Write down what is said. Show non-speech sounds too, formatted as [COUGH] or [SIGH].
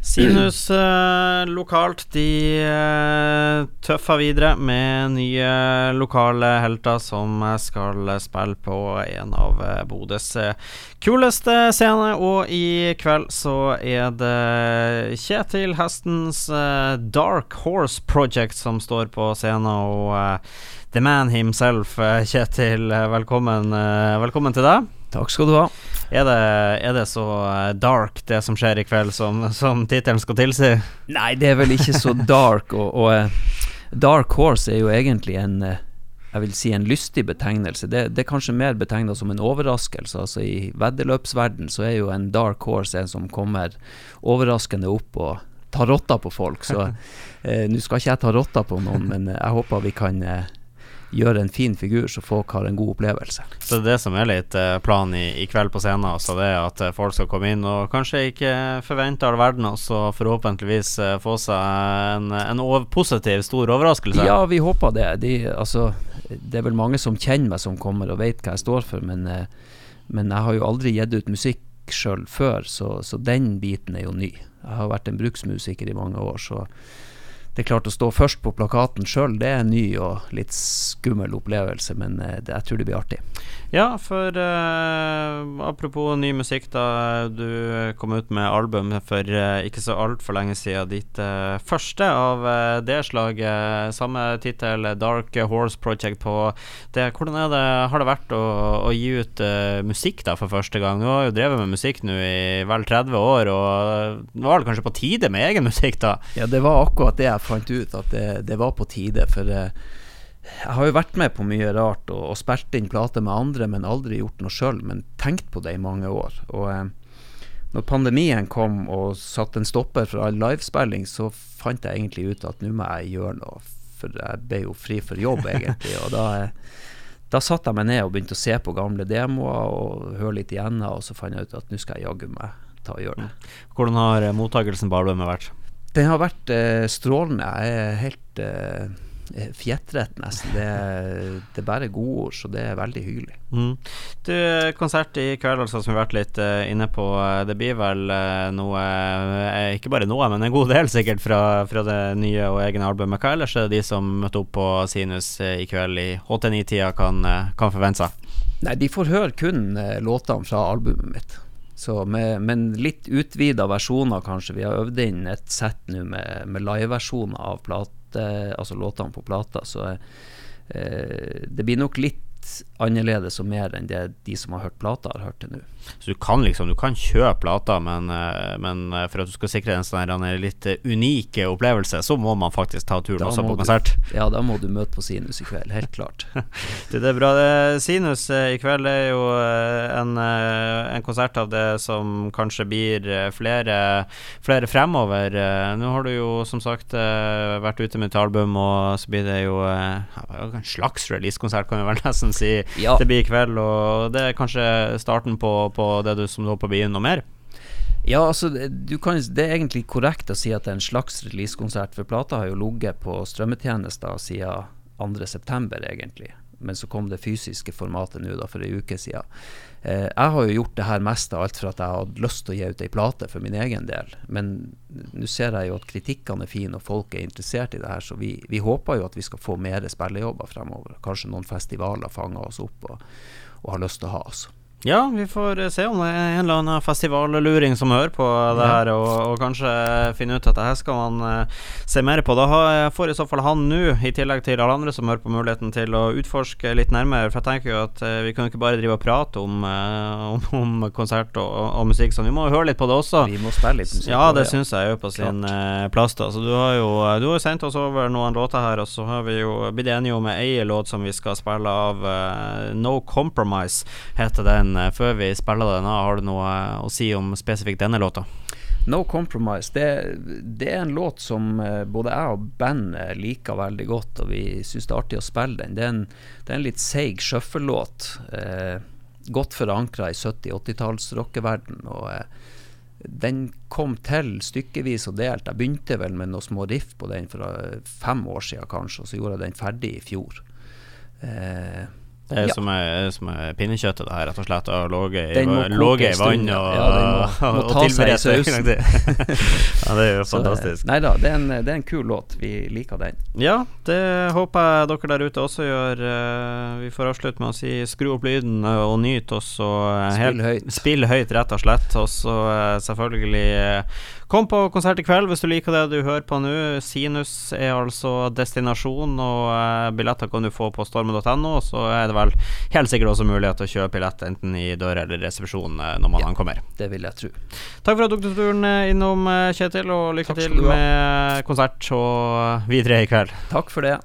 Sinus eh, lokalt, de eh, tøffer videre med nye lokale helter som skal spille på en av eh, Bodøs eh, kuleste scener. Og i kveld så er det Kjetil Hestens eh, Dark Horse Project som står på scenen. Og eh, the man himself, Kjetil, velkommen, velkommen til deg. Takk skal du ha. Er det, er det så eh, dark, det som skjer i kveld, som, som tittelen skal tilsi? Nei, det er vel ikke så dark. Og, og eh, Dark Horse er jo egentlig en eh, jeg vil si en lystig betegnelse. Det, det er kanskje mer betegna som en overraskelse. Altså I veddeløpsverden så er jo en dark horse en som kommer overraskende opp og tar rotta på folk. Så [LAUGHS] eh, nå skal ikke jeg ta rotta på noen, men jeg håper vi kan eh, gjøre en fin figur, så folk har en god opplevelse. Så det er det som er litt eh, planen i, i, kveld på scenen, altså det er at eh, folk skal komme inn og kanskje ikke forvente all verden, og så forhåpentligvis eh, få seg en, en positiv, stor overraskelse? Ja, vi håper det. De, altså, det er vel mange som kjenner meg som kommer og vet hva jeg står for, men, men jeg har jo aldri gitt ut musikk sjøl før, så, så den biten er jo ny. Jeg har vært en bruksmusiker i mange år, så det er klart å stå først på plakaten sjøl, det er en ny og litt skummel opplevelse, men det, jeg tror det blir artig. Ja, for uh, apropos ny musikk, da. Du kom ut med album for uh, ikke så altfor lenge siden. Ditt uh, første av det slaget. Samme tittel, Dark Horse Project, på det. Hvordan er det, har det vært å, å gi ut musikk da for første gang? Du har jo drevet med musikk nå i vel 30 år, og nå var det kanskje på tide med egen musikk, da? Ja, det var akkurat det jeg fant ut, at det, det var på tide. For jeg har jo vært med på mye rart og, og spilt inn plater med andre, men aldri gjort noe sjøl. Men tenkt på det i mange år. Og eh, når pandemien kom og satte en stopper for all livespilling, så fant jeg egentlig ut at nå må jeg gjøre noe. For jeg ble jo fri for jobb, [LAUGHS] egentlig. Og da, eh, da satte jeg meg ned og begynte å se på gamle demoer og høre litt igjennom, og så fant jeg ut at nå skal jeg jaggu meg ta og gjøre det. Hvordan har mottakelsen på albumet vært? Den har vært eh, strålende. Jeg er helt eh, Eh, fjetret, nesten. Det, det, er bare godord, så det er veldig hyggelig. Mm. Du, konsert i kveld, altså, som vi har vært litt uh, inne på. Eh, det blir vel noe Ikke bare noe, men en god del sikkert fra, fra, det nye og egne albumet. Hva ellers er det de som møtte opp på Sinus i kveld i HT9-tida, kan, kan, forvente seg? Nei, de får høre kun låtene fra albumet mitt. Så med, men litt utvida versjoner, kanskje. Vi har øvd inn et sett nå med, med liveversjoner av plate, altså låtene på plata. Så eh, det blir nok litt annerledes og mer enn det de som har hørt plata, har hørt til nå. Så du kan liksom Du kan kjøpe plata, men, eh, men, eh, for at du skal sikre en sånn litt unike unik opplevelse, så må man faktisk ta turen da også på konsert? Du, ja, da må du møte på Sinus i kveld, helt klart. [LAUGHS] det er bra. Sinus i kveld er jo en, en konsert av det som kanskje blir flere, flere fremover. Nå har du jo som sagt vært ute med et album, og så blir det jo en slags releasekonsert, kan vi vel nesten si. Ja. Det blir i kveld, og det er kanskje starten på, på det du som nå på byen og mer? Ja, altså, kan, det er egentlig korrekt å si at det er en slags releasekonsert, for plata har jo ligget på strømmetjenester siden 2.9., egentlig. Men så kom det fysiske formatet nå, da, for ei uke siden. Eh, jeg har jo gjort det her mest av alt for at jeg hadde lyst til å gi ut ei plate for min egen del. Men nå ser jeg jo at kritikkene er fine, og folk er interessert i det her. Så vi, vi håper jo at vi skal få mer spillejobber fremover. Kanskje noen festivaler fanger oss opp og, og har lyst til å ha oss. Ja, vi får se om det er en eller annen festivalluring som hører på det ja. her, og, og, kanskje finne ut at det her skal man uh, se mer på. Da har, får i så fall han nå, i tillegg til alle andre som hører på, muligheten til å utforske litt nærmere. For jeg tenker jo at uh, vi kan jo ikke bare drive og prate om, om, om konsert og, og, musikk, så vi må høre litt på det også. Vi må spille litt musikk. Ja, det ja. syns jeg er på sin plass. da Så du har jo du har sendt oss over noen låter her, og så har vi jo blitt enige om ei låt som vi skal spille av. No Compromise heter den men eh, før vi spiller den, har du noe å si om spesifikt denne låta? No Compromise. Det, det, er en låt som eh, både jeg og bandet liker veldig godt, og vi syns det er artig å spille den. Det er en, det er en litt seig shuffle-låt. Eh, godt forankra i 70-80-talls-rockeverden. Og eh, den kom til stykkevis og delt. Jeg begynte vel med noen små riff på den for eh, fem år siden, kanskje, og så gjorde jeg den ferdig i fjor. Eh, Det er Ja. som, er, som er pinnekjøttet, det her, rett og slett. Og ligget i, i vann og, Ja, må- [LAUGHS] må og ta tilberedt [LAUGHS] ja, det er jo Så, fantastisk. Nei da, det er, en, det er en kul låt. Vi liker den. Ja, det håper jeg dere der ute også gjør. Eh, Vi får avslutte med å si skru opp lyden eh, og nyt, og så eh, Spill høyt. Spill høyt, rett og slett. Og så eh, selvfølgelig eh, Kom på konsert i kveld hvis du liker det du hører på nå. Sinus er altså destinasjon, og eh, billetter kan du få på stormen.no. Så er det vel helt sikkert også mulighet til å kjøpe billett enten i dør eller resepsjon eh, når man Ja. ankommer. Det vil jeg tro. Takk for at du tok turen eh, innom, eh, Kjetil, og lykke til med konsert og videre i kveld. Takk for det.